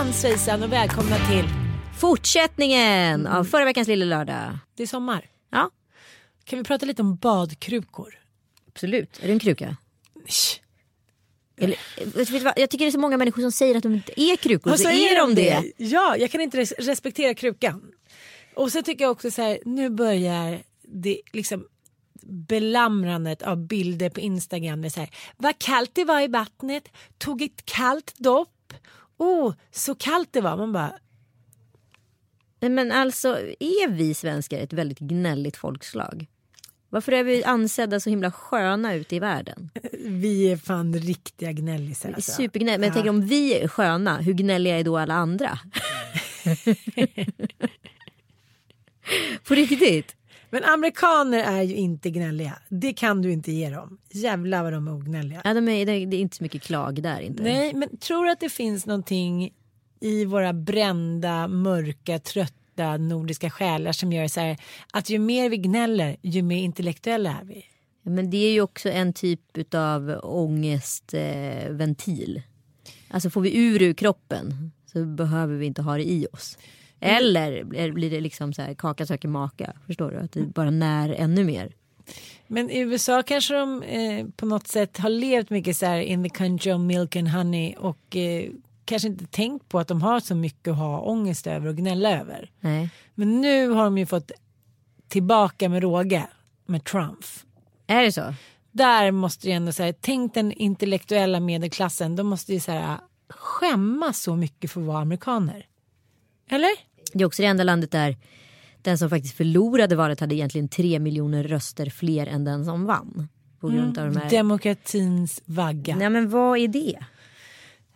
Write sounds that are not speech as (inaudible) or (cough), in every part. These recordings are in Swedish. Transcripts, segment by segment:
Hejsan svejsan och välkomna till Fortsättningen av förra veckans Lilla Lördag. Det är sommar. Ja, Kan vi prata lite om badkrukor? absolut. Är du en kruka? Sh. Eller? Jag tycker det är så många människor som säger att de inte är krukor. Och så är de det. Ja, jag kan inte res- respektera krukan. Och så tycker jag också så här, nu börjar det liksom belamrandet av bilder på Instagram. Det är så här, vad kallt det var i vattnet, tog ett kallt dopp. Oh, så kallt det var. Man bara, Men alltså, är vi svenskar ett väldigt gnälligt folkslag? Varför är vi ansedda så himla sköna ute i världen? vi är fan riktiga gnällisar. Alltså. Supergnälliga. Men jag tänker om vi är sköna, hur gnälliga är då alla andra? (laughs) (laughs) På riktigt? Men amerikaner är ju inte gnälliga. Det kan du inte ge dem. Jävlar vad de är ognälliga. Ja, de är, det är inte så mycket klag där inte. Nej, men tror du att det finns någonting i våra brända, mörka, trötta nordiska själar som gör så här att ju mer vi gnäller, ju mer intellektuella är vi. Men det är ju också en typ av ångestventil. Eh, ventil. alltså får vi ur ur kroppen så behöver vi inte ha det i oss. Eller blir- det liksom så här kaka söker maka. Förstår du? Att det bara när ännu mer. Men i USA kanske de eh, på något sätt har levt mycket så här in the country of milk and honey och eh, kanske inte tänkt på att de har så mycket att ha ångest över och gnälla över. Nej. Men nu har de ju fått tillbaka med råge med Trump. Är det så? där måste jag ändå säga, tänk den intellektuella medelklassen, de måste ju säga skämmas så mycket för att vara amerikaner. Eller? Det är också det enda landet där den som faktiskt förlorade valet hade egentligen tre miljoner röster fler än den som vann. På grund av de här... Demokratins vagga. Nej men vad är det?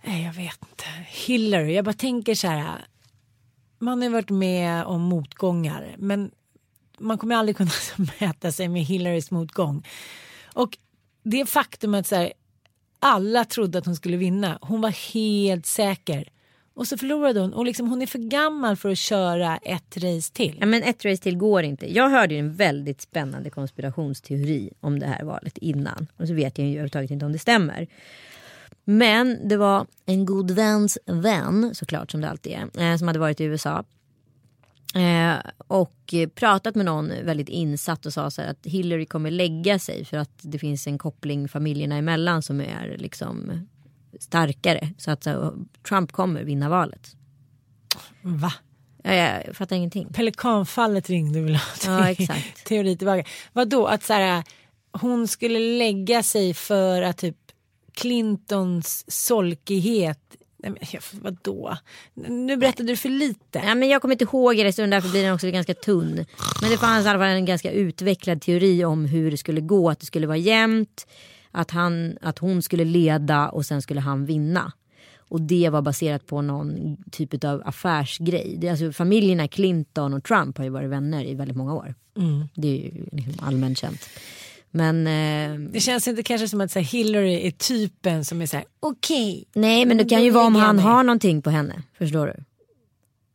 Nej, jag vet inte. Hillary, jag bara tänker så här. Man har ju varit med om motgångar, men man kommer aldrig kunna (laughs) mäta sig med Hillarys motgång. Och det faktum att så här, alla trodde att hon skulle vinna, hon var helt säker. Och så förlorade hon och liksom, hon är för gammal för att köra ett race till. Ja, men ett race till går inte. Jag hörde ju en väldigt spännande konspirationsteori om det här valet innan. Och så vet jag ju överhuvudtaget inte om det stämmer. Men det var en god väns vän, såklart som det alltid är, eh, som hade varit i USA. Eh, och pratat med någon väldigt insatt och sa så här att Hillary kommer lägga sig för att det finns en koppling familjerna emellan som är liksom starkare. Så att så, Trump kommer vinna valet. Va? Ja, Jag fattar ingenting. Pelikanfallet ringde ha Ja, (laughs) exakt. teori tillbaka. Vadå, att så här, hon skulle lägga sig för att typ Clintons solkighet Nej, men, ja, vadå? Nu berättade du för lite. Ja, men jag kommer inte ihåg det så därför blir den också ganska tunn. Men det fanns i alla fall en ganska utvecklad teori om hur det skulle gå. Att det skulle vara jämnt. Att, han, att hon skulle leda och sen skulle han vinna. Och det var baserat på någon typ av affärsgrej. Det, alltså, familjerna Clinton och Trump har ju varit vänner i väldigt många år. Det är ju liksom allmänt känt. Men eh, Det känns inte kanske som att så här, Hillary är typen som är så här okej. nej men det kan ju vara om han har någonting på henne. Förstår du?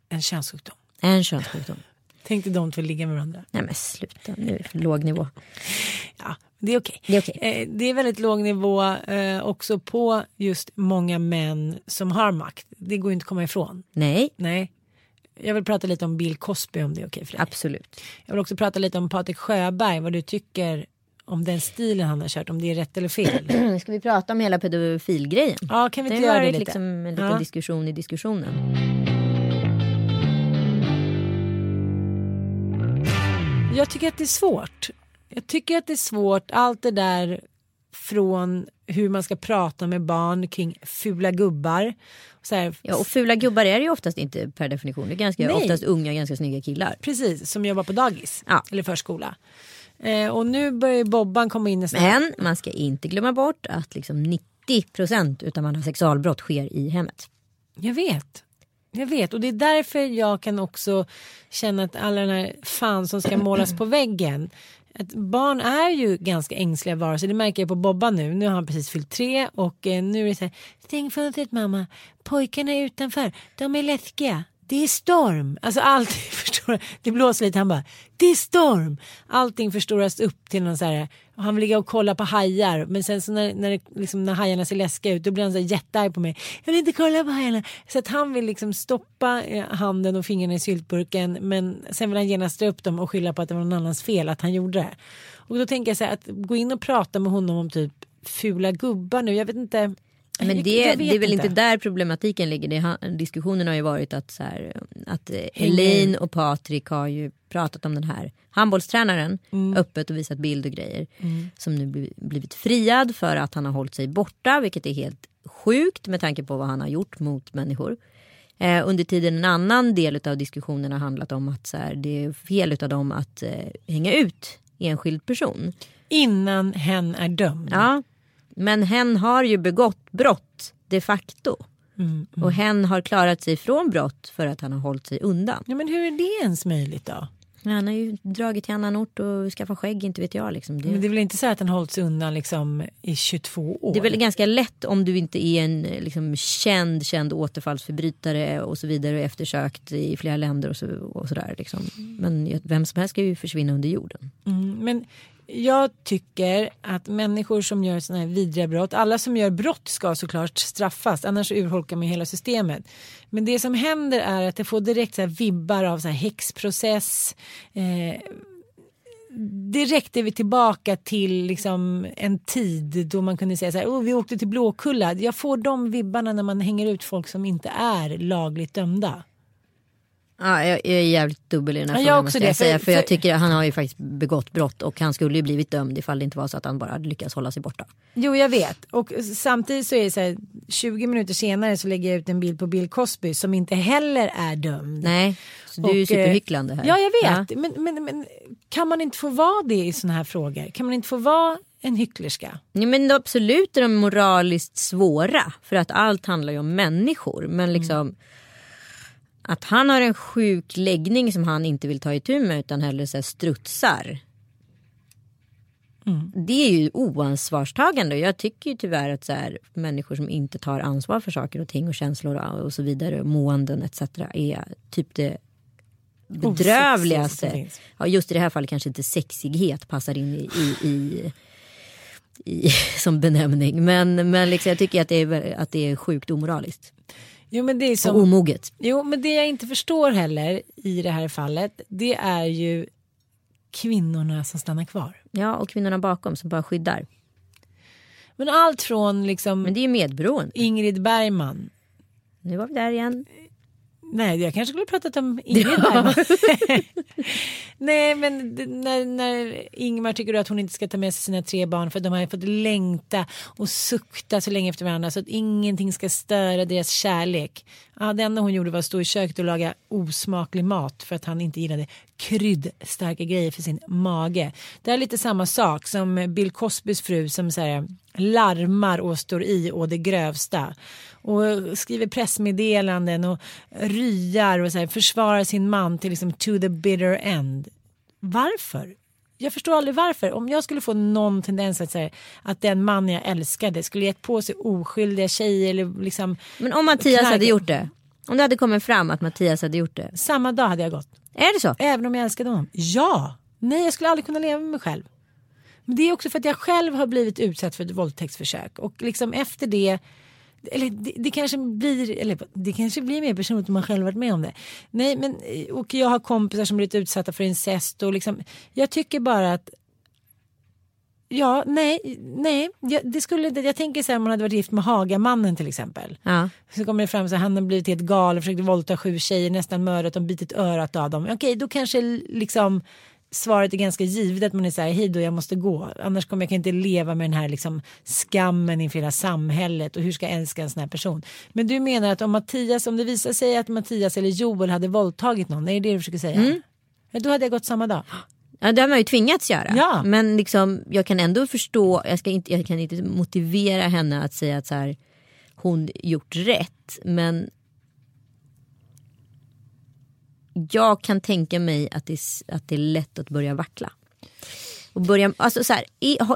En könssjukdom. En könssjukdom. Tänkte de två ligga med varandra. Nej men sluta nu, för låg nivå. Ja, det är okej. Det är okej. Eh, det är väldigt låg nivå eh, också på just många män som har makt. Det går ju inte att komma ifrån. Nej, Nej. Jag vill prata lite om Bill Cosby om det är okej för dig. absolut. Jag vill också prata lite om Patrik Sjöberg, vad du tycker om den stilen han har kört, om det är rätt eller fel. (clears throat) Ska vi prata om hela pedofilgrejen? Ja, kan vi Det inte har göra det lite? liksom en liten Ja. diskussion i diskussionen. Jag tycker att det är svårt. Jag tycker att det är svårt, allt det där från hur man ska prata med barn kring fula gubbar. Så här, Ja, och fula gubbar är det ju oftast inte per definition. Det är ganska, Nej. oftast unga, ganska snygga killar. Precis, som jobbar på dagis Ja. eller förskola. Eh, och nu börjar Bobban komma in nästan. Men man ska inte glömma bort att liksom 90% utav alla sexualbrott sker i hemmet. Jag vet. Jag vet och det är därför jag kan också känna att alla den här fan som ska målas på väggen. Att barn är ju ganska ängsliga varelser. Det märker jag på Bobba nu. Nu har han precis fyllt tre och eh, nu är det så här. Stäng fönstret mamma. Pojkarna är utanför. De är läskiga. Det är storm. Alltså allt (laughs) förstoras. Det blåser lite. Han bara. Det är storm. Allting förstoras upp till någon så här och Han vill ligga och kolla på hajar. Men sen så när, när, det, liksom, när hajarna ser läskiga ut. Då blir han så jättearg på mig. Jag vill inte kolla på hajarna. Så att han vill liksom stoppa eh, handen och fingrarna i syltburken. Men sen vill han genast dra upp dem och skylla på att det var någon annans fel att han gjorde det. Och då tänker jag så här att gå in och prata med honom om typ fula gubbar nu. Jag vet inte. Men det, det är väl inte där problematiken ligger. Det, diskussionen har ju varit att, så här, att eh, Hänger. Elaine och Patrik har ju pratat om den här handbollstränaren öppet och visat bild och grejer. Som nu bli- blivit friad för att han har hållit sig borta. Vilket är helt sjukt med tanke på vad han har gjort mot människor. Eh, under tiden en annan del av diskussionen har handlat om att så här, det är fel av dem att eh, hänga ut enskild person. Innan hen är dömd. Ja, men hen har ju begått brott de facto. Mm, Och hen har klarat sig från brott för att han har hållit sig undan. Ja, men hur är det ens möjligt då? Han har ju dragit till annan ort och skaffat skägg, inte vet jag. Liksom. Det, Men det är väl inte så att han hållit sig undan liksom i 22 år? det är väl ganska lätt om du inte är en liksom, känd, känd återfallsförbrytare och så vidare och eftersökt i flera länder och, så, och sådär. Liksom. Men vem som helst ska ju försvinna under jorden. Mm, men jag tycker att människor som gör sådana här vidriga brott, alla som gör brott ska såklart straffas, annars urholkar man hela systemet. Men det som händer är att det får direkt så här vibbar av så här häxprocess. Eh, direkt är vi tillbaka till liksom en tid då man kunde säga så här, oh, vi åkte till Blåkulla. Jag får de vibbarna när man hänger ut folk som inte är lagligt dömda. Ja, jag, jag är jävligt dubbel i den här Ja, frågan jag måste det, jag för- säga. För, jag för- tycker att han har ju faktiskt begått brott och han skulle ju blivit dömd ifall det inte var så att han bara hade lyckats hålla sig borta. Jo jag vet och samtidigt så är det så här 20 minuter senare så lägger jag ut en bild på Bill Cosby som inte heller är dömd. Nej, så du är ju eh, superhycklande här. Ja jag vet Men, men, men kan man inte få vara det i sådana här frågor? Kan man inte få vara en hycklerska? Ja, men absolut är de moraliskt svåra för att allt handlar ju om människor. Men liksom att han har en sjuk läggning som han inte vill ta itu med utan hellre så strutsar. Det är ju oansvarstagande jag tycker ju tyvärr att så här, människor som inte tar ansvar för saker och ting och känslor och så vidare, måenden etc. är typ det bedrövligaste. Ja, just i det här fallet kanske inte sexighet passar in i, i, i, i (laughs) som benämning. Men, men liksom, jag tycker att det, är, att det är sjukt omoraliskt Jo men det är och som omoget. Jo, men det jag inte förstår heller i det här fallet, det är ju kvinnorna som stannar kvar. Ja, och kvinnorna bakom som bara skyddar. Men allt från liksom Men det är ju medberoende. Ingrid Bergman. Nu var vi där igen. Nej, jag kanske skulle ha pratat om (laughs) Ingrid Bergman. (laughs) Nej, men när, när Ingmar tycker att hon inte ska ta med sig sina tre barn för de har fått längta och sukta så länge efter varandra så att ingenting ska störa deras kärlek. Ja, det enda hon gjorde var att stå i köket och laga osmaklig mat för att han inte gillade kryddstarka grejer för sin mage. Det är lite samma sak som Bill Cosbys fru som så här, larmar och står i och det grövsta. Och skriver pressmeddelanden och ryar och så här, försvarar sin man till liksom to the bitter end. Varför? Jag förstår aldrig varför. Om jag skulle få någon tendens att säga att den man jag älskade skulle gett på sig oskyldiga tjejer eller liksom. Men om Mattias knarka- hade gjort det. Om det hade kommit fram att Mattias hade gjort det. Samma dag hade jag gått. Är det så? Även om jag älskade honom. Ja! Nej, jag skulle aldrig kunna leva med mig själv. Men det är också för att jag själv har blivit utsatt för ett våldtäktsförsök. Och liksom efter det, eller det, det kanske blir, eller det kanske blir mer personligt om man själv varit med om det. Nej, men eh, och jag har kompisar som blivit utsatta för incest och liksom, jag tycker bara att Ja, nej, nej, jag, det skulle, jag tänker så här om man hade varit gift med Hagamannen till exempel. Ja. Så kommer det fram så här, han har blivit helt galen, försökte våldta sju tjejer, nästan mördat dem, bitit örat av dem. Okej, då kanske liksom svaret är ganska givet att man är så här, hej då jag måste gå. Annars kommer jag inte leva med den här liksom skammen inför hela samhället och hur ska jag älska en sån här person. Men du menar att om Mattias, om det visar sig att Mattias eller Joel hade våldtagit någon, är det det du försöker säga? Ja, då hade jag gått samma dag. Ja, det har man ju tvingats göra. Ja. Men liksom, jag kan ändå förstå, jag, ska inte, jag kan inte motivera henne att säga att så här, hon gjort rätt. Men jag kan tänka mig att det, är att det är lätt att börja vackla. Och börja, alltså så här,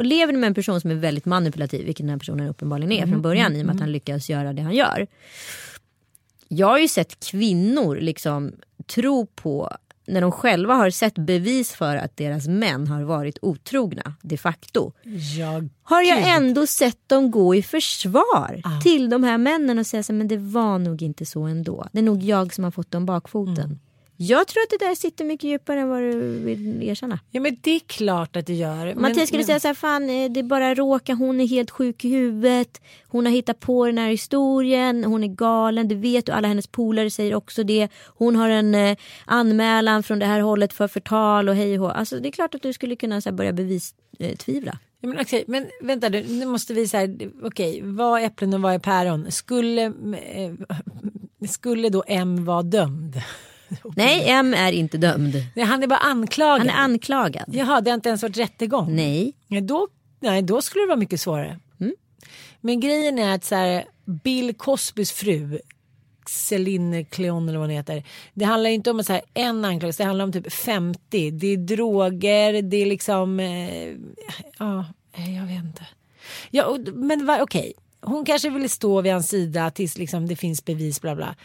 lever du med en person som är väldigt manipulativ, vilket den här personen uppenbarligen är från början i och med att han lyckas göra det han gör. Jag har ju sett kvinnor liksom tro på när de själva har sett bevis för att deras män har varit otrogna de facto. Ja, Har jag ändå sett dem gå i försvar till de här männen och säga så men det var nog inte så ändå. Det är nog jag som har fått dem bakfoten. Jag tror att det där sitter mycket djupare än vad du vill erkänna. ja, men det är klart att det gör. Men- Mattias skulle men- säga så här, fan eh, det är bara råka, hon är helt sjuk i huvudet. Hon har hittat på den här historien, hon är galen, det vet du. Alla hennes polare säger också det. Hon har en eh, anmälan från det här hållet för förtal och hej och hå. Alltså det är klart att du skulle kunna så här, börja bevis eh. Ja, men, okej, men vänta nu, nu måste vi säga, okej, vad är äpplen och vad är päron? Skulle, eh, skulle då M vara dömd? (laughs) Nej, M är inte dömd. Nej, han är bara anklagad. Han är anklagad. Jaha, det har inte ens varit rättegång? Nej. Då, nej, då skulle det vara mycket svårare. Mm. Men grejen är att så här, Bill Cosbys fru, Celine Cleon eller vad hon heter. Det handlar inte om så här, en anklagelse, det handlar om typ 50. Det är droger, det är liksom, eh, ja, eh, jag vet inte. Ja, men okej, hon kanske ville stå vid hans sida tills liksom, det finns bevis bla bla.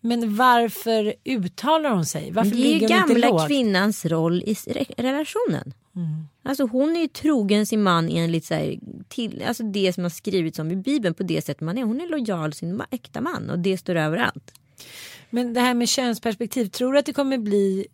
Men varför uttalar hon sig? Varför Det är ju gamla kvinnans roll i relationen. Mm. Alltså hon är ju trogen sin man enligt så här, till, alltså det som har skrivits om i bibeln på det sätt man är. Hon är lojal sin äkta man och det står över allt. Men det här med könsperspektiv, tror du att det kommer bli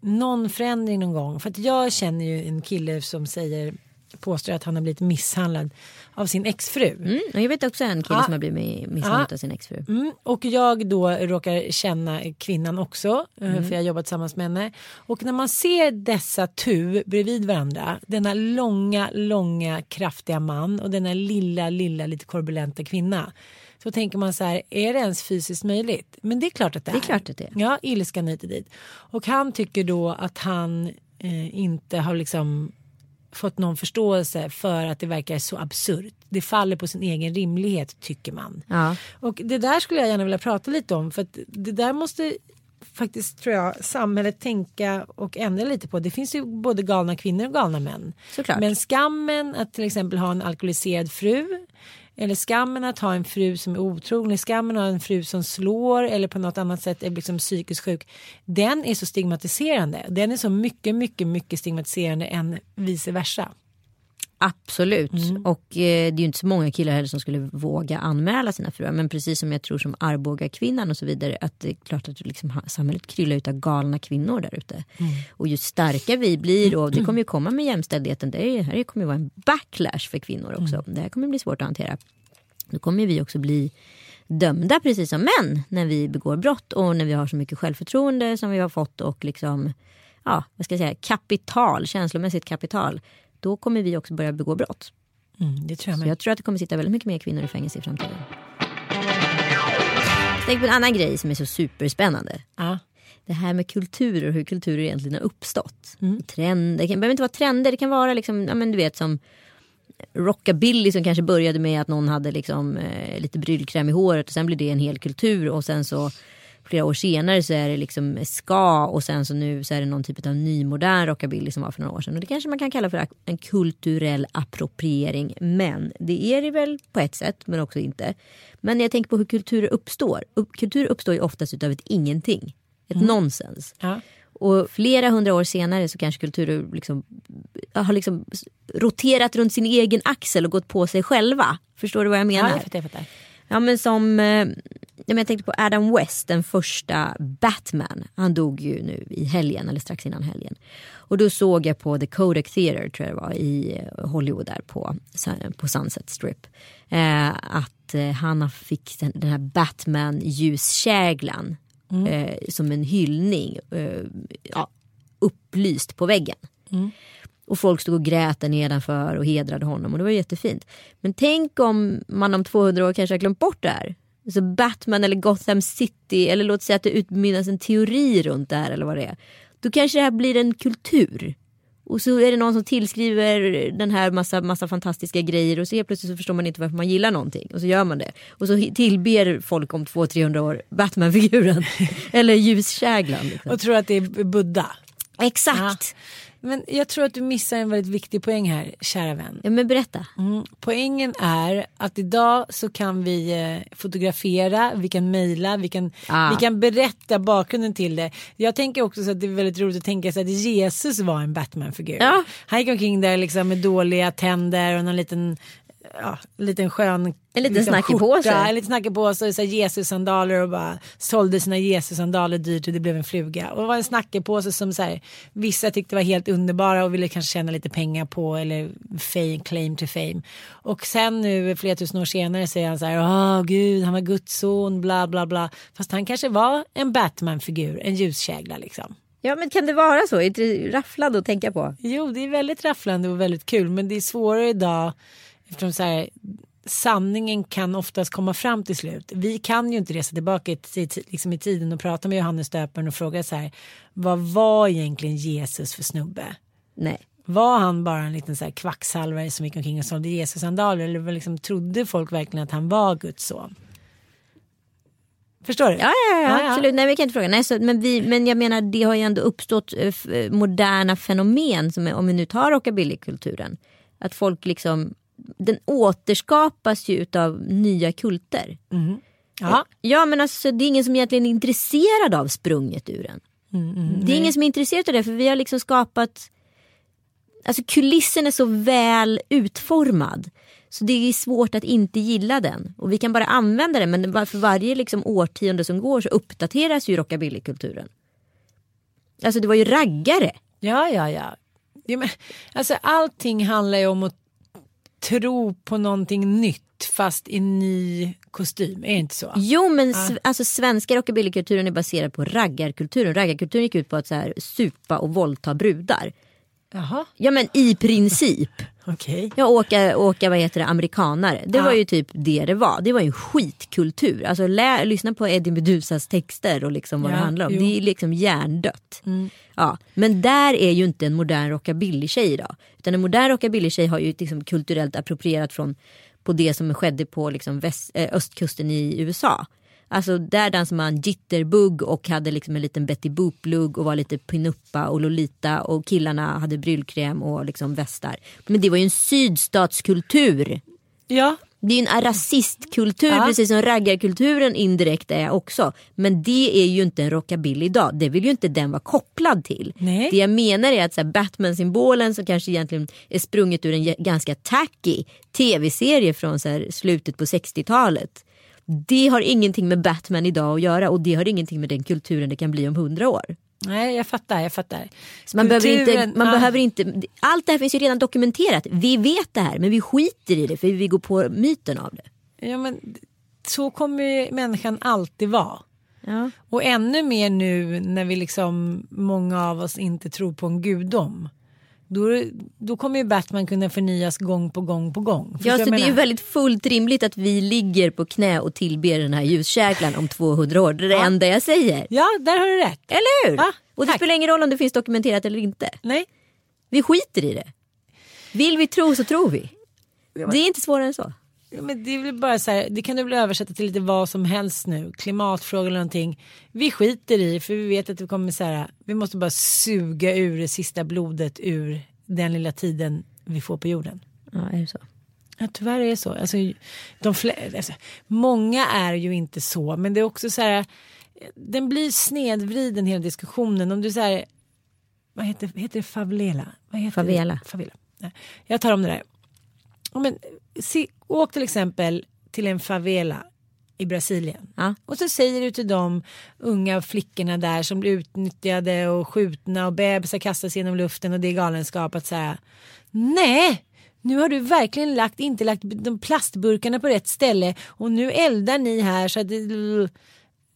någon förändring någon gång? För att jag känner ju en kille som säger, påstår att han har blivit misshandlad av sin exfru. Mm. Jag vet också en kille Ja. som har blivit misshandlad Ja. av sin exfru. Mm, och jag då råkar känna kvinnan också, eh, för jag har jobbat tillsammans med henne. Och när man ser dessa tu bredvid varandra, denna långa, långa, kraftiga man och denna lilla, lilla, lite korbulenta kvinna. Så tänker man så här, är det ens fysiskt möjligt? Men det är klart att det är. Det är klart att det är. Ja, ilskan hit och dit. Och han tycker då att han eh, inte har liksom fått någon förståelse för att det verkar så absurt. Det faller på sin egen rimlighet tycker man. Ja. Och det där skulle jag gärna vilja prata lite om för att det där måste faktiskt tror jag samhället tänka och ändra lite på. Det finns ju både galna kvinnor och galna män. Såklart. Men skammen att till exempel ha en alkoholiserad fru eller skammen att ha en fru som är otrogen, skammen att ha en fru som slår eller på något annat sätt är liksom psykiskt sjuk. Den är så stigmatiserande. Den är så mycket, mycket, mycket stigmatiserande än vice versa. Absolut. Mm. Och eh, det är ju inte så många killar heller som skulle våga anmäla sina fruar. Men precis som jag tror som Arboga kvinnan och så vidare. Att det är klart att liksom, samhället kryllar ut av galna kvinnor där ute. Mm. Och ju starka vi blir och det kommer ju komma med jämställdheten. Det är, här kommer ju vara en backlash för kvinnor också. Mm. Det här kommer bli svårt att hantera. Då kommer vi också bli dömda precis som män när vi begår brott och när vi har så mycket självförtroende som vi har fått och liksom, ja, vad ska jag säga, kapital, känslomässigt kapital. Då kommer vi också börja begå brott. Mm, det tror jag Så jag tror att det kommer sitta väldigt mycket mer kvinnor i fängelse i framtiden. Tänk på en annan grej som är så superspännande. Ja. Det här med kulturer och hur kulturer egentligen har uppstått. Trender, det kan- behöver inte vara trender, det kan vara liksom, ja men du vet som rockabilly som kanske började med att någon hade liksom, eh, lite brylkräm i håret och sen blev det en hel kultur och sen så flera år senare så är det liksom ska och sen så nu så är det någon typ av nymodern rockabilly som var för några år sedan. Och det kanske man kan kalla för en kulturell appropriering. Men det är det väl på ett sätt men också inte. Men jag tänker på hur kulturer uppstår. Upp, kultur uppstår ju oftast av ett ingenting. Ett nonsens. Ja. Och flera hundra år senare så kanske kulturer liksom, har liksom roterat runt sin egen axel och gått på sig själva. Förstår du vad jag menar? Ja, jag fattar, jag fattar. Ja men som, eh, ja, men jag tänkte på Adam West, den första Batman. Han dog ju nu i helgen eller strax innan helgen. Och då såg jag på The Kodak Theatre tror jag det var i eh, Hollywood där på, på Sunset Strip. Eh, att eh, han fick den, den här Batman ljuskäglan eh, som en hyllning. Eh, ja, upplyst på väggen. Och folk stod och grät där nedanför och hedrade honom och det var jättefint. Men tänk om man om 200 år kanske har glömt bort det här. Så Batman eller Gotham City eller låt säga att det utmynnas en teori runt det här eller vad det är. Då kanske det här blir en kultur. Och så är det någon som tillskriver den här massa, massa fantastiska grejer och så helt plötsligt så förstår man inte varför man gillar någonting. Och så gör man det. Och så tillber folk om 200-300 år Batman-figuren. (laughs) eller ljuskäglan. Liksom. Och tror att det är Buddha. Exakt. Men jag tror att du missar en väldigt viktig poäng här, kära vän. Ja men berätta. Mm. Poängen är att idag så kan vi eh, fotografera, vi kan mejla, vi, kan, Ah. vi kan berätta bakgrunden till det. Jag tänker också så att det är väldigt roligt att tänka sig att Jesus var en Batman-figur. Ja. Han gick omkring där liksom med dåliga tänder och någon liten Ja, en liten skön En liten liksom, snackig skjorta, påse. En liten snackig påse och så Jesus-sandaler och bara sålde sina Jesus-sandaler dyrt och det blev en fluga. Och det var en snackig påse som så här, vissa tyckte var helt underbara och ville kanske tjäna lite pengar på eller fame, claim to fame. Och sen nu flera tusen år senare säger han så här, åh gud han var Guds son, bla bla bla. Fast han kanske var en Batman-figur, en ljuskägla liksom. Ja men kan det vara så? Är det rafflande att tänka på? Jo, det är väldigt rafflande och väldigt kul, men det är svårare idag eftersom så här, sanningen kan oftast komma fram till slut. Vi kan ju inte resa tillbaka i, liksom i tiden och prata med Johannes döparen och fråga så här, vad var egentligen Jesus för snubbe? Nej. Var han bara en liten så här kvacksalvare som gick omkring och sålde Jesus-sandaler eller liksom, trodde folk verkligen att han var Guds son? Förstår du? Ja, ja, ja, Ja, ja. absolut. Nej, vi kan inte fråga. Nej, så, men, vi, men jag menar, det har ju ändå uppstått eh, eh, moderna fenomen, som är, om vi nu tar rockabillykulturen. Att folk liksom, den återskapas ju utav nya kulter. Ja. Ja, men alltså det är ingen som egentligen är intresserad av sprunget ur den. det är ingen som är intresserad av det, för vi har liksom skapat Alltså kulissen är så väl utformad. Så det är svårt att inte gilla den. Och vi kan bara använda den men för varje liksom årtionde som går så uppdateras ju rockabillykulturen. Alltså det var ju raggare. Ja, ja, ja. alltså, allting handlar ju om att tro på någonting nytt fast i ny kostym. Är det inte så? Jo men s- alltså svenska rockabillykulturen är baserad på raggarkulturen. Raggarkulturen gick ut på att så här, supa och våldta brudar. Jaha, Ja men i princip. (laughs) okej. Ja, åka, åka vad heter det, amerikanare. Det Ja. var ju typ det det var. Det var ju en skitkultur. Alltså lä, lyssna på Eddie Medusas texter och liksom vad Ja, det handlar om. jo. Mm. Det är liksom hjärndött. Ja, men där är ju inte en modern rockabilly-tjej idag. Utan en modern rockabilly-tjej har ju liksom kulturellt approprierat från på det som skedde på liksom väst, eh, östkusten i USA. Alltså där dansade man jitterbug och hade liksom en liten Betty Boop-lugg och var lite pinuppa och Lolita och killarna hade brylkräm och liksom västar. Men det var ju en sydstatskultur. Ja, Det är ju en rasistkultur Ja. precis som raggarkulturen indirekt är också. Men det är ju inte en rockabilly idag. Det vill ju inte den vara kopplad till. Nej. Det jag menar är att Batman-symbolen som kanske egentligen är sprunget ur en ganska tacky tv-serie från så slutet på 60-talet. Det har ingenting med Batman idag att göra och det har ingenting med den kulturen det kan bli om hundra år. nej jag fattar, jag fattar. Så man, behöver inte, Kulturen, man ja. behöver inte, allt det här finns ju redan dokumenterat. Vi vet det här men vi skiter i det för vi går på myten av det. Ja, men så kommer ju människan alltid vara. Ja. Och ännu mer nu när vi liksom, många av oss inte tror på en gudom. Då, då kommer ju Batman kunna förnyas gång på gång på gång. Förstår Ja, så det är ju väldigt fullt rimligt att vi ligger på knä och tillber den här ljuskäglan om 200 år. Det är det enda jag säger. Ja, där har du rätt. Eller hur? Ja, och det spelar ingen roll om det finns dokumenterat eller inte. Nej, Vi skiter i det. Vill vi tro så tror vi. Det är inte svårare än så. Men det är väl bara så här, det kan du väl översätta till lite vad som helst nu. Klimatfråga eller någonting. Vi skiter i för vi vet att vi kommer så här, vi måste bara suga ur det sista blodet ur den lilla tiden vi får på jorden. Ja, är det så? Ja, tyvärr är det så. Alltså, de fler, alltså, många är ju inte så, men det är också så här, den blir snedvriden hela diskussionen. Om du säger, vad heter, heter det favela? Vad heter Favela. Det? favela. Nej, jag tar om det där. Ja, Men, se, åk till exempel till en favela i Brasilien. Ja. Och så säger du till de unga flickorna där som blir utnyttjade och skjutna och bebisar kastas genom luften och det är galenskap att säga nej nu har du verkligen lagt, inte lagt de plastburkarna på rätt ställe och nu eldar ni här så att det...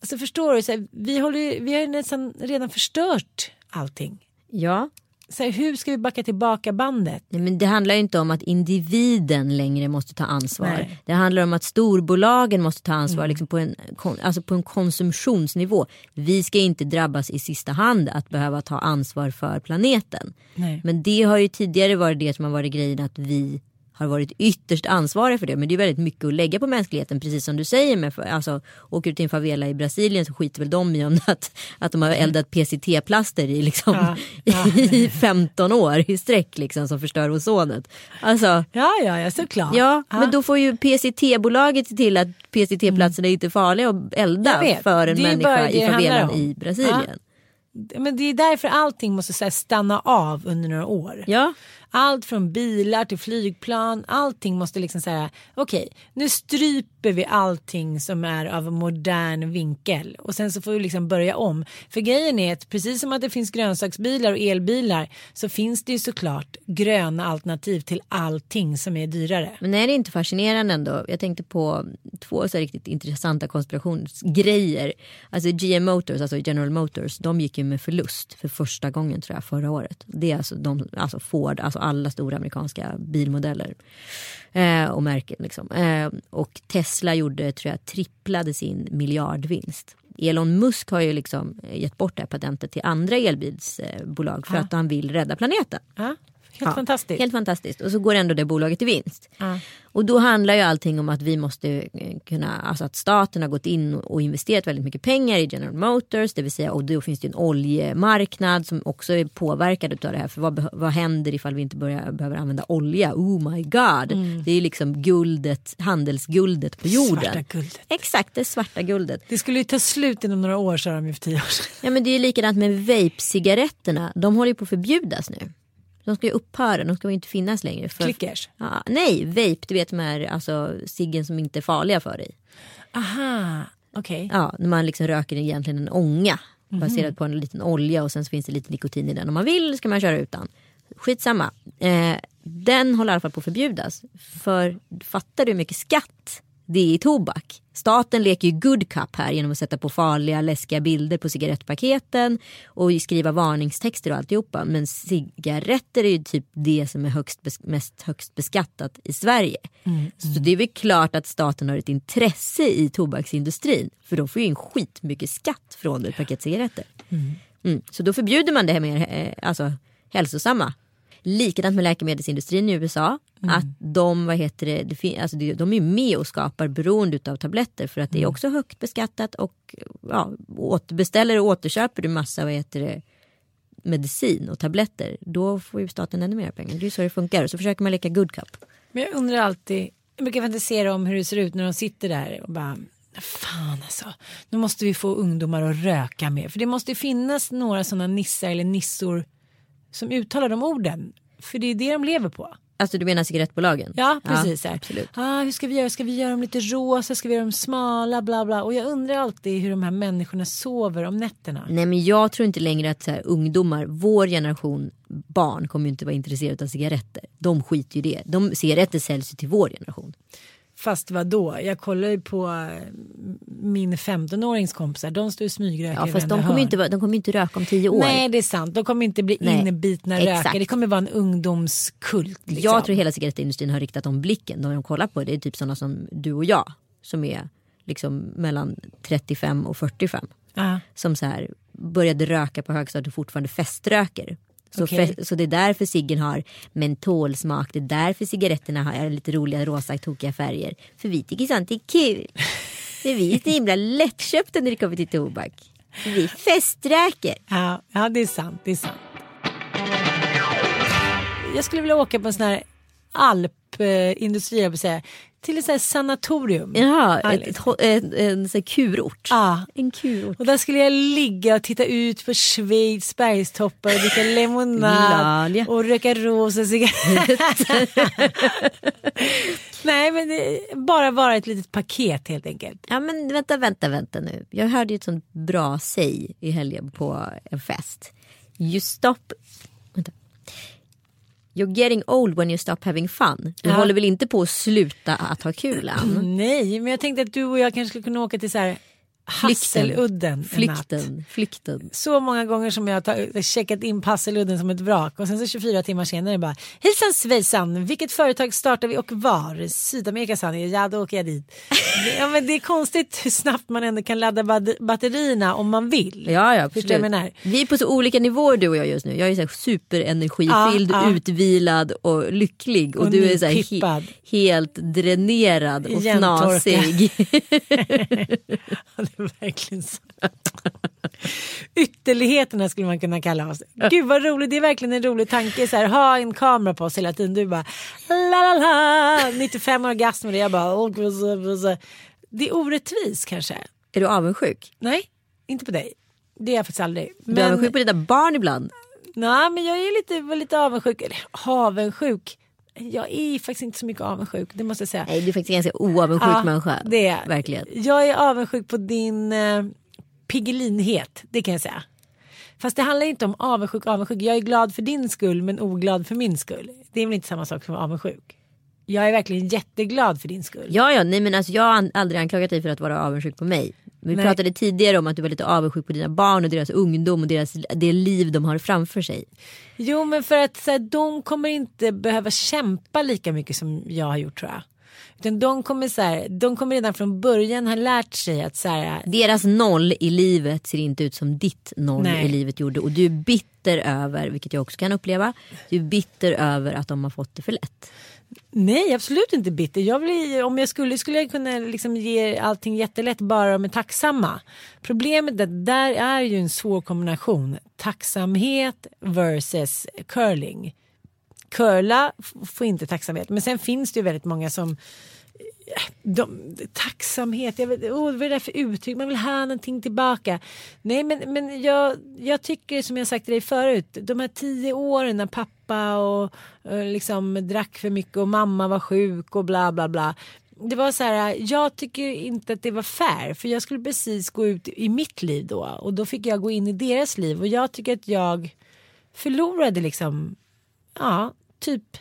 Alltså förstår du, så här, vi, håller, vi har nästan redan förstört allting. Ja, Så här, hur ska vi backa tillbaka bandet? Nej, men det handlar ju inte om att individen längre måste ta ansvar. Nej. Mm. Det handlar om att storbolagen måste ta ansvar liksom på, en, alltså på en konsumtionsnivå. Vi ska inte drabbas i sista hand att behöva ta ansvar för planeten. Nej. Men det har ju tidigare varit det som har varit grejen att vi har varit ytterst ansvariga för det. Men det är väldigt mycket att lägga på mänskligheten precis som du säger. Med, alltså, åker du till en favela i Brasilien så skiter väl de i om (laughs) att, att de har eldat PCT-plaster i, liksom, Ja, (laughs) ja. i 15 år i sträck liksom, som förstör ozonet. Alltså, Ja, ja, ja såklart. ja, men då får ju PCT-bolaget se till att PCT-platserna inte är farliga att elda vet. för en människa i favelan i Brasilien. Men det är därför allting måste här, stanna av under några år. Ja. Allt från bilar till flygplan, allting måste liksom säga okej nu stryper vi allting som är av modern vinkel och sen så får vi liksom börja om. För grejen är att precis som att det finns grönsaksbilar och elbilar så finns det ju såklart gröna alternativ till allting som är dyrare. Men är det inte fascinerande ändå? Jag tänkte på två så riktigt intressanta konspirationsgrejer. Alltså GM Motors, alltså General Motors, de gick ju med förlust för första gången tror jag förra året. Det är alltså, de, alltså Ford, alltså alla stora amerikanska bilmodeller eh, och märken. Liksom. Eh, och Tesla gjorde, tror jag, tripplade sin miljardvinst. Elon Musk har ju liksom gett bort det här patentet till andra elbilsbolag för att han vill rädda planeten. Ja, helt Ja, fantastiskt. Helt fantastiskt. Och så går ändå det bolaget i vinst. Ja. Och då handlar ju allting om att vi måste eh, kunna, alltså att staten har gått in och investerat väldigt mycket pengar i General Motors. Det vill säga, och då finns det ju en oljemarknad som också är påverkad av det här. För vad, vad händer ifall vi inte börjar, behöver använda olja? Oh my god. Det är liksom guldet, handelsguldet på jorden. Svarta guldet. Exakt, det svarta guldet. Det skulle ju ta slut inom några år sa de ju för tio år sedan. Ja men det är likadant med vape-cigaretterna. De håller ju på att förbjudas nu. De ska ju upphöra, de ska ju inte finnas längre. För, Clickers. Ja, nej, vape, du vet de här alltså, ciggen som inte är farliga för dig. Aha, okej. Ja, när man liksom röker egentligen en ånga baserad på en liten olja och sen så finns det lite nikotin i den. Om man vill ska man köra utan. Skitsamma. Eh, den håller i alla fall på att förbjudas. För fattar du hur mycket skatt det är i tobak? Staten leker ju good cup här genom att sätta på farliga läskiga bilder på cigarettpaketen och skriva varningstexter och alltihopa. Men cigaretter är ju typ det som är högst, mest högst beskattat i Sverige. Så det är väl klart att staten har ett intresse i tobaksindustrin. För de får ju in skitmycket skatt från ett paket cigaretter. Mm. Så då förbjuder man det här mer eh, alltså, hälsosamma. Likadant med läkemedelsindustrin i USA. Att de, vad heter det, alltså de är med och skapar beroende av tabletter för att det är också högt beskattat och ja, återbeställer och återköper du massa vad heter det, medicin och tabletter då får ju staten ännu mer pengar. Det är ju så det funkar. Så försöker man leka good cup. Men jag undrar alltid, jag brukar fantisera om hur det ser ut när de sitter där och bara Fan alltså, nu måste vi få ungdomar att röka mer. För det måste ju finnas några sådana nissar eller nissor som uttalar de orden. För det är det de lever på. Alltså du menar cigarettbolagen? Ja, precis. här. absolut. Ah, hur ska vi göra? Ska vi göra dem lite rosa? Ska vi göra dem smala? Bla bla. Och jag undrar alltid hur de här människorna sover om nätterna. Nej men jag tror inte längre att så här, ungdomar, vår generation barn kommer ju inte vara intresserade av cigaretter. De skiter ju i det. De, cigaretter säljs ju till vår generation. Fast vad då? Jag kollar ju på eh, min 15-årings kompisar. De står och smygröker Ja, fast de kommer, ju hörn. inte, de kommer ju inte röka om tio år. Nej det är sant. De kommer inte bli Nej, inbitna exakt. rökare. Det kommer vara en ungdomskult. Liksom. Jag tror hela cigarettindustrin har riktat om blicken. De de kollar på det är typ sådana som du och jag. Som är liksom mellan 35 och 45. Ja. Som så här började röka på högstadiet och fortfarande feströker. Så, Okej. fe- så det är därför ciggen har mentolsmak. Det är därför cigaretterna har lite roliga rosa tokiga färger. För vi tycker sånt är kul. För vi är så himla lättköpta när det kommer till tobak. För vi feströker. Ja, ja, det är sant. Det är sant. Jag skulle vilja åka på en sån här alpindustri, jag vill säga, till ett sanatorium. Jaha, ett, ett, en, en, kurort. Ja. En kurort. Och där skulle jag ligga och titta ut på Schweiz bergstoppar och dricka (laughs) lemonad Lalja. och röka rosa cigaretter. (laughs) Nej men det, bara vara ett litet paket helt enkelt. Ja men vänta, vänta, vänta nu. Jag hörde ju ett sånt bra säg i helgen på en fest. You stop... Vänta. You're getting old when you stop having fun. Du Ja. håller väl inte på att sluta att ha kul än? (clears throat) Nej men jag tänkte att du och jag kanske skulle kunna åka till så här Hasseludden en natt. Flykten. Flykten. Så många gånger som jag har checkat in på Hasseludden som ett vrak och sen så 24 timmar senare bara Hejsan svejsan, vilket företag startar vi och var? Sydamerika sa ni, ja då åker jag dit. (laughs) ja, men det är konstigt hur snabbt man ändå kan ladda bat- batterierna om man vill. Ja, ja, Förstår menar? Vi är på så olika nivåer du och jag just nu. Jag är så superenergifylld, Ja, ja. utvilad och lycklig. Och, Och du är så he- helt dränerad och Igentorkad. fnasig. (laughs) (laughs) (laughs) Verkligen så. Ytterligheterna skulle man kunna kalla oss. Gud vad roligt, det är verkligen en rolig tanke. Så här, ha en kamera på oss hela tiden. Du bara la la la, 95 orgasmer och jag bara. Det är orättvist kanske. är du avundsjuk? Nej, inte på dig. Det är jag faktiskt aldrig. Du är avundsjuk på dina barn ibland. nej, men jag är lite, lite avundsjuk. Eller avundsjuk. Jag är faktiskt inte så mycket avundsjuk, det måste jag säga. Nej, du är faktiskt en ganska oavundsjuk Ja, människa. det är. Verkligen. Jag är avundsjuk på din eh, piggelinhet, det kan jag säga. Fast det handlar inte om avundsjuk avundsjuk. Jag är glad för din skull men oglad för min skull. Det är väl inte samma sak som avundsjuk. Jag är verkligen jätteglad för din skull. Ja, ja, nej men alltså jag har aldrig anklagat dig för att vara avundsjuk på mig. Vi Nej. pratade tidigare om att du var lite avundsjuk på dina barn och deras ungdom och deras, det liv de har framför sig. Jo men för att så här, de kommer inte behöva kämpa lika mycket som jag har gjort tror jag. Utan de kommer, så här, de kommer redan från början ha lärt sig att så här, Deras noll i livet ser inte ut som ditt noll Nej. i livet gjorde. Och du är bitter över, vilket jag också kan uppleva, du är bitter över att de har fått det för lätt. Nej, absolut inte bitter. Jag blir, om jag skulle skulle jag kunna liksom ge allting jättelätt bara de är tacksamma. Problemet är att där är ju en svår kombination. Tacksamhet versus curling. Curla får inte tacksamhet. Men sen finns det ju väldigt många som de, tacksamhet, jag vet, oh, vad är det för uttryck? Man vill ha någonting tillbaka. Nej men, men jag, jag tycker som jag sagt till dig förut, de här tio åren när pappa och, och liksom drack för mycket och mamma var sjuk och bla bla bla. Det var så här, jag tycker inte att det var fair för jag skulle precis gå ut i mitt liv då och då fick jag gå in i deras liv och jag tycker att jag förlorade liksom, ja, typ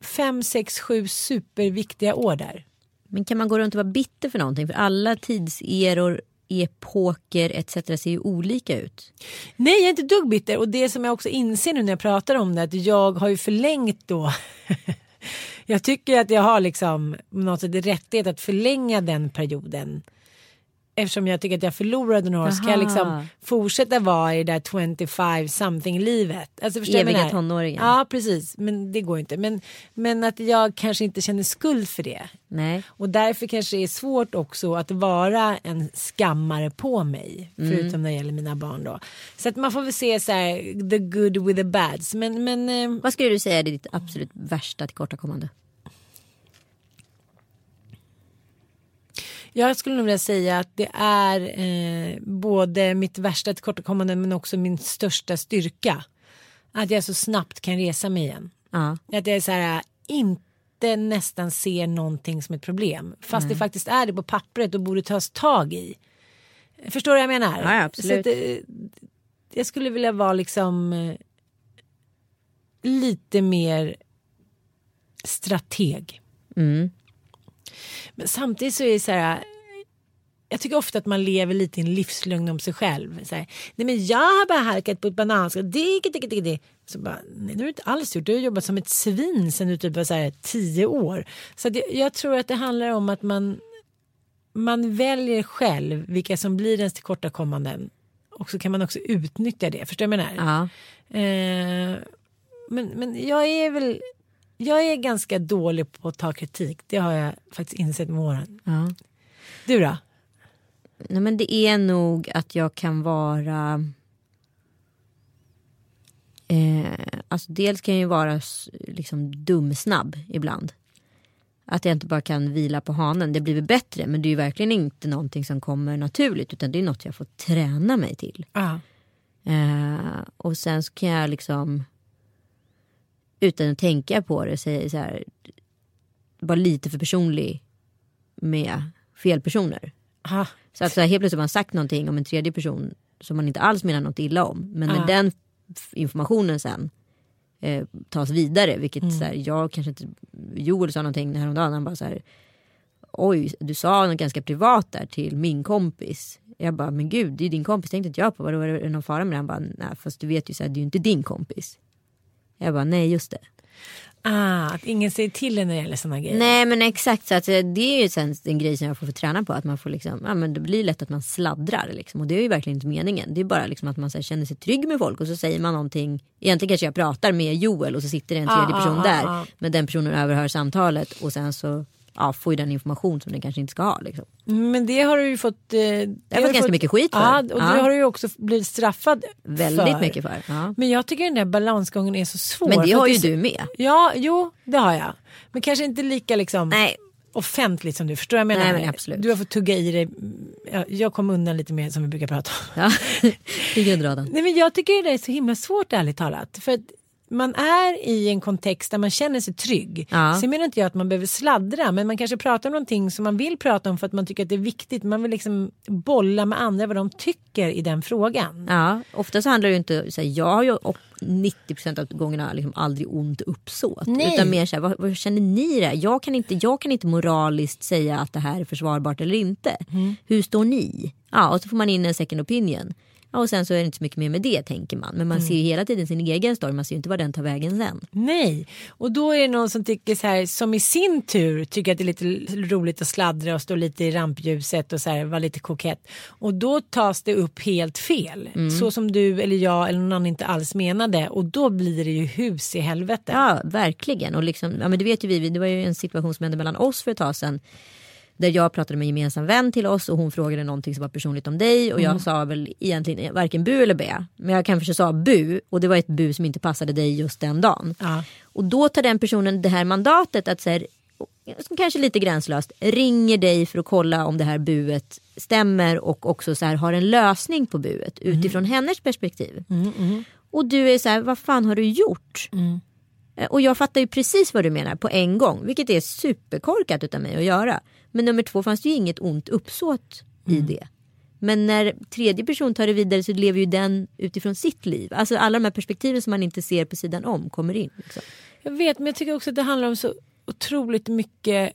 fem, sex, sju superviktiga år där. Men kan man gå runt och vara bitter för någonting? För alla tidseror, epoker etc. ser ju olika ut. Nej, jag är inte ett dugg bitter. Och det som jag också inser nu när jag pratar om det, att jag har ju förlängt då. (laughs) jag tycker att jag har liksom något sätt rättighet att förlänga den perioden. Eftersom jag tycker att jag förlorade några år så kan jag liksom fortsätta vara i det där 25 something livet. Alltså, Eviga tonåringen. Ja, precis. Men det går inte. Men, men att jag kanske inte känner skuld för det. Nej. Och därför kanske det är svårt också att vara en skammare på mig. Mm. Förutom när det gäller mina barn då. Så att man får väl se så här, the good with the bads. Men, men eh, Vad skulle du säga är ditt absolut värsta tillkortakommande? Jag skulle nog vilja säga att det är eh, både mitt värsta tillkortakommande men också min största styrka. Att jag så snabbt kan resa mig igen. Ja. Att jag så här, inte nästan ser någonting som ett problem. Fast det faktiskt är det på pappret och borde tas tag i. Förstår du vad jag menar? Ja, absolut. Att, eh, jag skulle vilja vara liksom eh, lite mer strateg. Mm. Men samtidigt så är det så här. Jag tycker ofta att man lever lite i en livslögn om sig själv. Här, nej men jag har bara halkat på ett bananskal. Det, det, det, det. Så bara, nej det har du inte alls gjort. Du har jobbat som ett svin sedan du typ var så här, tio år. Så jag, jag tror att det handlar om att man, man väljer själv vilka som blir ens tillkortakommanden. och så kan man också utnyttja det. Förstår du vad jag menar? Ja. Eh, men, men jag är väl jag är ganska dålig på att ta kritik. Det har jag faktiskt insett med åren. Ja. Du då? Nej, men det är nog att jag kan vara... Eh, alltså dels kan jag ju vara liksom dumsnabb ibland. Att jag inte bara kan vila på hanen. Det blir väl bättre men det är ju verkligen inte någonting som kommer naturligt utan det är något jag får träna mig till. Ja. Eh, och sen så kan jag liksom utan att tänka på det säga så här. Vara lite för personlig med fel personer. Aha. Så att så här, helt plötsligt har man sagt någonting om en tredje person som man inte alls menar något illa om. Men när den f- informationen sen eh, tas vidare, vilket så här, jag kanske inte, Joel sa någonting häromdagen, han bara så här, oj du sa något ganska privat där till min kompis. Jag bara, men gud det är din kompis, tänkte inte jag på, vadå är det någon fara med det? Han bara, nej fast du vet ju så här, det är ju inte din kompis. Jag bara, nej just det. Ah, att ingen säger till en när det gäller sådana grejer. Nej men exakt så att eh, det är ju sen en grej som jag får få träna på. Att man får liksom, ja men det blir lätt att man sladdrar liksom. Och det är ju verkligen inte meningen. Det är bara liksom att man här, känner sig trygg med folk och så säger man någonting. Egentligen kanske jag pratar med Joel och så sitter det en tredje Ah, person ah, där. ah, ah. Men den personen överhör samtalet och sen så ja, får ju den information som den kanske inte ska ha. Liksom. Men det har du ju fått... Eh, det fått har du ganska mycket skit för. Ja, och Ja. det har du ju också blivit straffad Väldigt för. mycket för. Ja. Men jag tycker den där balansgången är så svår. Men det har ju så- du med. Ja, jo, det har jag. Men kanske inte lika liksom Nej. offentligt som du. Förstår vad jag menar? Nej, men. Du har fått tugga i dig. Ja, jag kom undan lite mer som vi brukar prata om. Ja. (laughs) Nej, men jag tycker det är så himla svårt ärligt talat. För man är i en kontext där man känner sig trygg. Ja. Sen menar inte jag att man behöver sladdra men man kanske pratar om någonting som man vill prata om för att man tycker att det är viktigt. Man vill liksom bolla med andra vad de tycker i den frågan. Ja, ofta så handlar det ju inte, så här, jag har ju op- 90% av gångerna liksom aldrig ont uppsåt. Nej. Utan mer så här, vad, vad känner ni det? Jag kan, inte, jag kan inte moraliskt säga att det här är försvarbart eller inte. Hur står ni? Ja, och så får man in en second opinion. Ja, och sen så är det inte så mycket mer med det tänker man. Men man ser ju hela tiden sin egen story, man ser ju inte var den tar vägen sen. Nej, och då är det någon som tycker så här som i sin tur tycker att det är lite roligt att sladdra och stå lite i rampljuset och så här vara lite kokett. Och då tas det upp helt fel. Så som du eller jag eller någon annan inte alls menade och då blir det ju hus i helvete. Ja, verkligen. Och liksom, ja, men det vet ju vi, det var ju en situation som hände mellan oss för ett tag sedan. Där jag pratade med en gemensam vän till oss och hon frågade någonting som var personligt om dig och jag sa väl egentligen varken bu eller bä. Men jag kanske sa bu och det var ett bu som inte passade dig just den dagen. Ja. Och då tar den personen det här mandatet att så här, som kanske lite gränslöst ringer dig för att kolla om det här buet stämmer och också så här, har en lösning på buet utifrån hennes perspektiv. Och du är så här, vad fan har du gjort? Eh, Och jag fattar ju precis vad du menar på en gång, vilket är superkorkat utav mig att göra. Men nummer två fanns det ju inget ont uppsåt i det. Men när tredje person tar det vidare så lever ju den utifrån sitt liv. Alltså alla de här perspektiven som man inte ser på sidan om kommer in. Liksom. Jag vet men jag tycker också att det handlar om så otroligt mycket.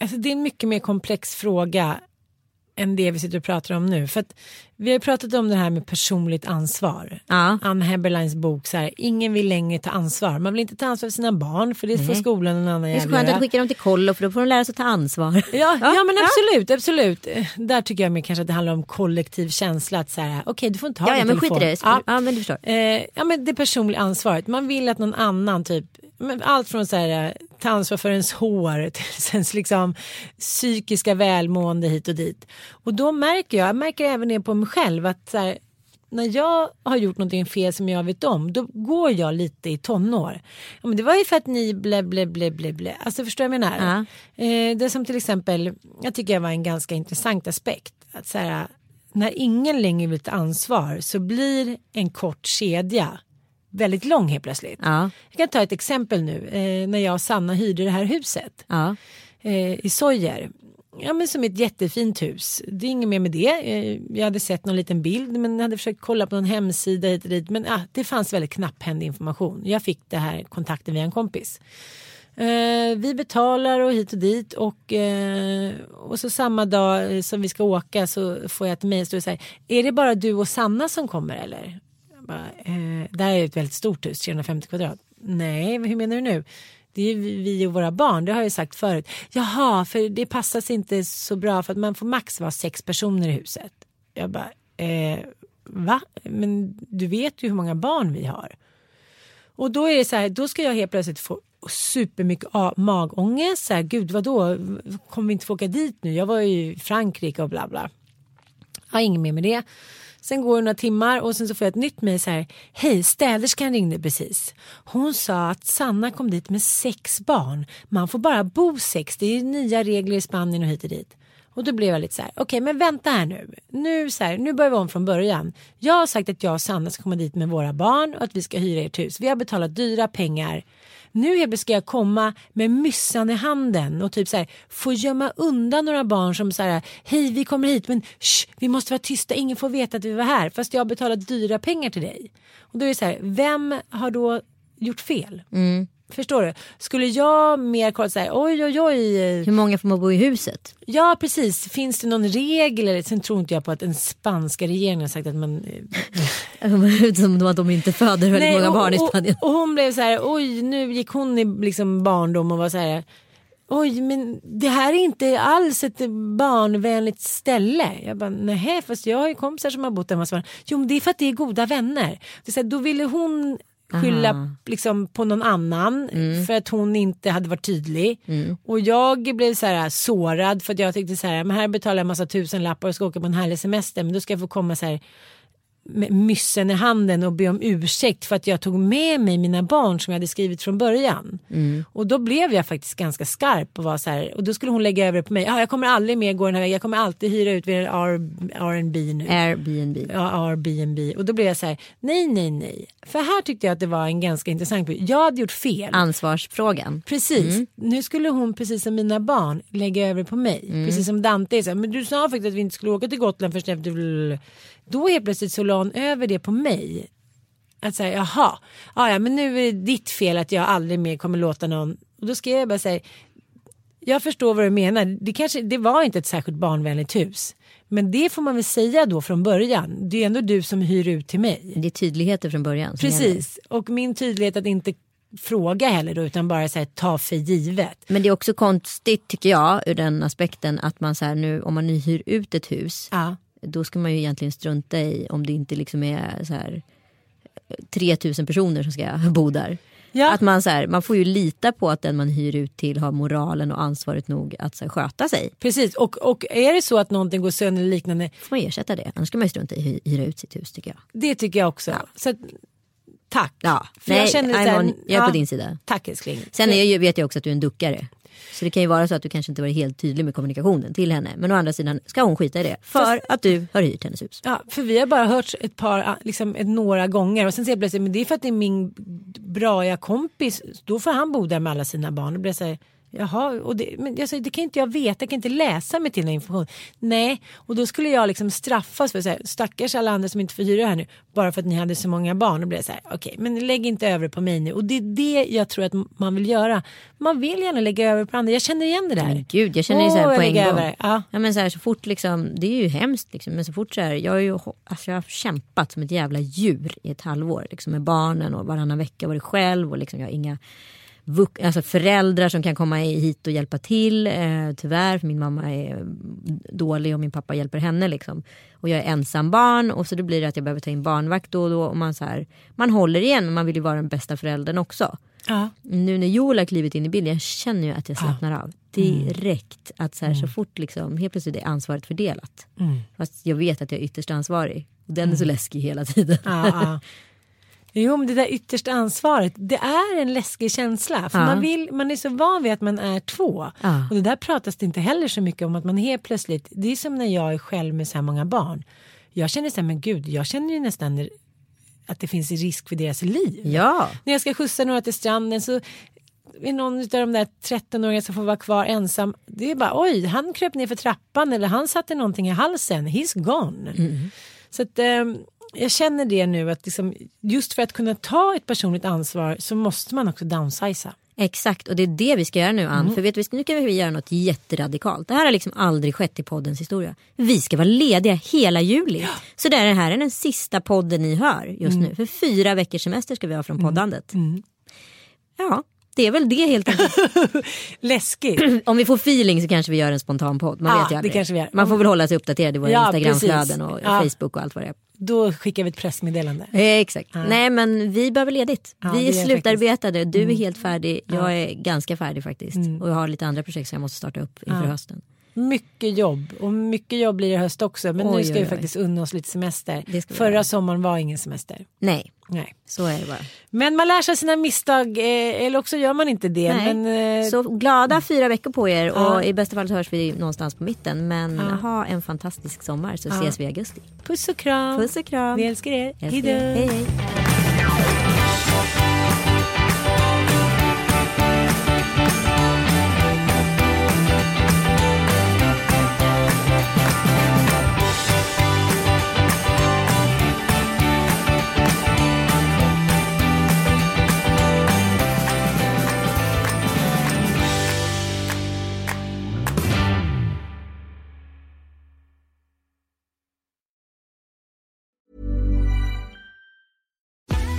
Alltså det är en mycket mer komplex fråga än det vi sitter och pratar om nu. För att vi har pratat om det här med personligt ansvar. Ja. Anne Heberleins bok så här, ingen vill längre ta ansvar. Man vill inte ta ansvar för sina barn för det får skolan och en annan Det är så skönt att skicka dem till kollo för då får de lära sig att ta ansvar. (laughs) Ja, ja, men absolut, absolut. Där tycker jag mer kanske att det handlar om kollektiv känsla. Att så här, okej du får inte ha Ja, ja din men skit i det. Ja. men du förstår. Eh, ja men det personliga ansvaret. Man vill att någon annan typ, allt från så här, ta ansvar för ens hår till (laughs) ens liksom psykiska välmående hit och dit. Och då märker jag, jag märker även det på mig själv att här, när jag har gjort någonting fel som jag vet om, då går jag lite i tonår. Ja, men det var ju för att ni ble, ble, ble, ble, ble. Alltså förstår jag vad jag menar? Eh, det som till exempel, jag tycker jag var en ganska intressant aspekt. Att så här, när ingen längre vill ta ansvar så blir en kort kedja väldigt lång helt plötsligt. Ja. Jag kan ta ett exempel nu eh, när jag och Sanna hyrde det här huset Ja. eh, i Sojer. Ja men som ett jättefint hus. Det är inget mer med det. Eh, jag hade sett någon liten bild men hade försökt kolla på någon hemsida hit och dit. Men ah, det fanns väldigt knapphändig information. Jag fick det här kontakten via en kompis. Eh, vi betalar och hit och dit och, eh, och så samma dag som vi ska åka så får jag ett mejl och säger är det bara du och Sanna som kommer eller? Bara, eh, det här är ett väldigt stort hus, 350 kvadrat. Nej, hur menar du nu? Det är ju vi och våra barn, det har jag sagt förut. Jaha, för det passas inte så bra för att man får max vara sex personer i huset. Jag bara, eh, va? Men du vet ju hur många barn vi har. Och då är det så här, då ska jag helt plötsligt få supermycket magångest. Så här, Gud vadå, kommer vi inte få åka dit nu? Jag var ju i Frankrike och bla bla. Jag har inget mer med det. Sen går det några timmar och sen så får jag ett nytt mejl så här. Hej, städerskan ringde precis. Hon sa att Sanna kom dit med sex barn. Man får bara bo sex. Det är nya regler i Spanien och hit och dit. Och då blev jag lite så här, okej men vänta här nu. Nu, så här, nu börjar vi om från början. Jag har sagt att jag och Sanna ska komma dit med våra barn och att vi ska hyra ert hus. Vi har betalat dyra pengar. Nu helt ska jag komma med myssan i handen och typ så här, få gömma undan några barn som så här, hej vi kommer hit men shh, vi måste vara tysta, ingen får veta att vi var här fast jag har betalat dyra pengar till dig. Och då är det så här, vem har då gjort fel? Mm. Förstår du? Skulle jag mer kolla så här, oj oj oj. Hur många får man bo i huset? Ja precis, finns det någon regel? Sen tror inte jag på att den spanska regeringen har sagt att man... (laughs) Som att de inte föder väldigt många och, barn i och- Spanien. Och, hon blev så här, oj nu gick hon i liksom barndom och var så här. Oj men det här är inte alls ett barnvänligt ställe. Jag bara nej fast jag har ju kompisar som har bott där. Jo men det är för att det är goda vänner. Det är så här, då ville hon skylla liksom, på någon annan för att hon inte hade varit tydlig. Och jag blev så här sårad för att jag tyckte så här, men här betalar jag massa tusen lappar och ska åka på en härlig semester men då ska jag få komma så här med myssen i handen och be om ursäkt för att jag tog med mig mina barn som jag hade skrivit från början. Och då blev jag faktiskt ganska skarp och var så här, och då skulle hon lägga över det på mig. Ja, jag kommer aldrig mer gå den här vägen, jag kommer alltid hyra ut vid R&B nu. Airbnb. Ja, Airbnb. Och då blev jag så här, nej, nej, nej. För här tyckte jag att det var en ganska intressant Jag hade gjort fel. Ansvarsfrågan. Precis. Nu skulle hon precis som mina barn lägga över på mig. Precis som Dante sa. Men du sa faktiskt att vi inte skulle åka till Gotland först efter... Då helt plötsligt så la hon över det på mig. Att säga jaha, ja, men nu är det ditt fel att jag aldrig mer kommer låta någon. Och då skrev jag bara säga jag förstår vad du menar. Det, kanske, det var inte ett särskilt barnvänligt hus. Men det får man väl säga då från början. Det är ändå du som hyr ut till mig. Det är tydligheter från början. Precis. Och min tydlighet att inte fråga heller då utan bara så här, ta för givet. Men det är också konstigt tycker jag ur den aspekten att man så här nu om man nu hyr ut ett hus Ja. Då ska man ju egentligen strunta i om det inte liksom är så här 3000 personer som ska (laughs) bo där. Ja. Att man, så här, man får ju lita på att den man hyr ut till har moralen och ansvaret nog att så här, sköta sig. Precis, och, och är det så att någonting går sönder eller liknande, får man ersätta det. Annars ska man ju strunta i att hy- hyra ut sitt hus tycker jag. det tycker jag också. Så att, tack. Ja, För jag nej, känner så I'm här, on- jag är på ja, din sida. Tack älskling. Sen är jag, vet jag också att du är en duckare. Så det kan ju vara så att du kanske inte varit helt tydlig med kommunikationen till henne. Men å andra sidan ska hon skita i det. För Fast- att du har hyrt hennes hus. Ja, för vi har bara hört ett par, liksom ett, några gånger och sen säger jag plötsligt, men det är för att det är min braiga kompis, då får han bo där med alla sina barn. Då blir så här, Jaha, och det, men jag säger, det kan inte jag veta, jag kan inte läsa mig till den information. Nej, och då skulle jag liksom straffas för att stackars alla andra som inte får hyra här nu, bara för att ni hade så många barn. Blir jag så här, okej, men lägg inte över på mig nu. Och det är det jag tror att man vill göra. Man vill gärna lägga över på andra, jag känner igen det där. Men gud, jag känner ju så här jag på en gång. Ja. Ja, men så, här, så fort liksom, det är ju hemskt liksom, men så fort så här, jag, har ju, alltså, jag har kämpat som ett jävla djur i ett halvår. Liksom, med barnen och varannan vecka varit själv och liksom, jag har inga alltså, föräldrar som kan komma hit och hjälpa till. Eh, tyvärr, för min mamma är dålig och min pappa hjälper henne. Liksom. Och jag är ensam barn och så då blir det att jag behöver ta in barnvakt då och då. Och man, så här, man håller igen men man vill ju vara den bästa föräldern också. Ja. Nu när Joel har klivit in i bilden, jag känner ju att jag slappnar av direkt. Att så, här, så fort liksom, helt plötsligt är ansvaret fördelat. Fast jag vet att jag är ytterst ansvarig. Och den är så läskig hela tiden. Ja, ja. (laughs) Jo, men det där yttersta ansvaret, det är en läskig känsla. För Ja. man, vill, man är så van vid att man är två. Ja. Och det där pratas det inte heller så mycket om att man helt plötsligt, det är som när jag är själv med så här många barn. Jag känner så här, men gud, jag känner ju nästan att det finns risk för deras liv. Ja, När jag ska skjutsa några till stranden så är någon av de där 13-åringarna som får vara kvar ensam. Det är bara oj, han kröp ner för trappan eller han satte någonting i halsen. He's gone. Så att, ehm, jag känner det nu att liksom, just för att kunna ta ett personligt ansvar så måste man också downsiza. exakt. Och det är det vi ska göra nu Ann. För vet du, nu kan vi göra något jätteradikalt. Det här har liksom aldrig skett i poddens historia. Vi ska vara lediga hela juli. Så det är- det här är den sista podden ni hör just nu. För fyra veckors semester ska vi ha från poddandet. Ja, det är väl det helt enkelt. (laughs) Läskigt. (clears throat) Om vi får feeling så kanske vi gör en spontan podd. Man Ja, vet ju det aldrig. kanske vi gör. Man får väl hålla sig uppdaterad i våra Ja, Instagramflöden och Ja. Facebook och allt vad det är. Då skickar vi ett pressmeddelande. Eh, exakt. Nej men vi behöver ledigt. Ja, vi är Mm. slutarbetade. Du är helt färdig. Jag är ganska färdig faktiskt. Mm. Och jag har lite andra projekt som jag måste starta upp inför hösten. Mycket jobb och mycket jobb blir det i höst också. Men nu Oj, ska oj, vi oj. faktiskt unna oss lite semester. Förra sommaren var ingen semester. Nej, Nej. så är det bara. Men man lär sig sina misstag eh, eller också gör man inte det. Nej. Men, eh, Så glada fyra veckor på er Ja. och i bästa fall så hörs vi någonstans på mitten. Men ha en fantastisk sommar så ses vi i augusti. Puss och kram. Puss och kram. Vi älskar er. Älskar Hejdå. er. Hej hej.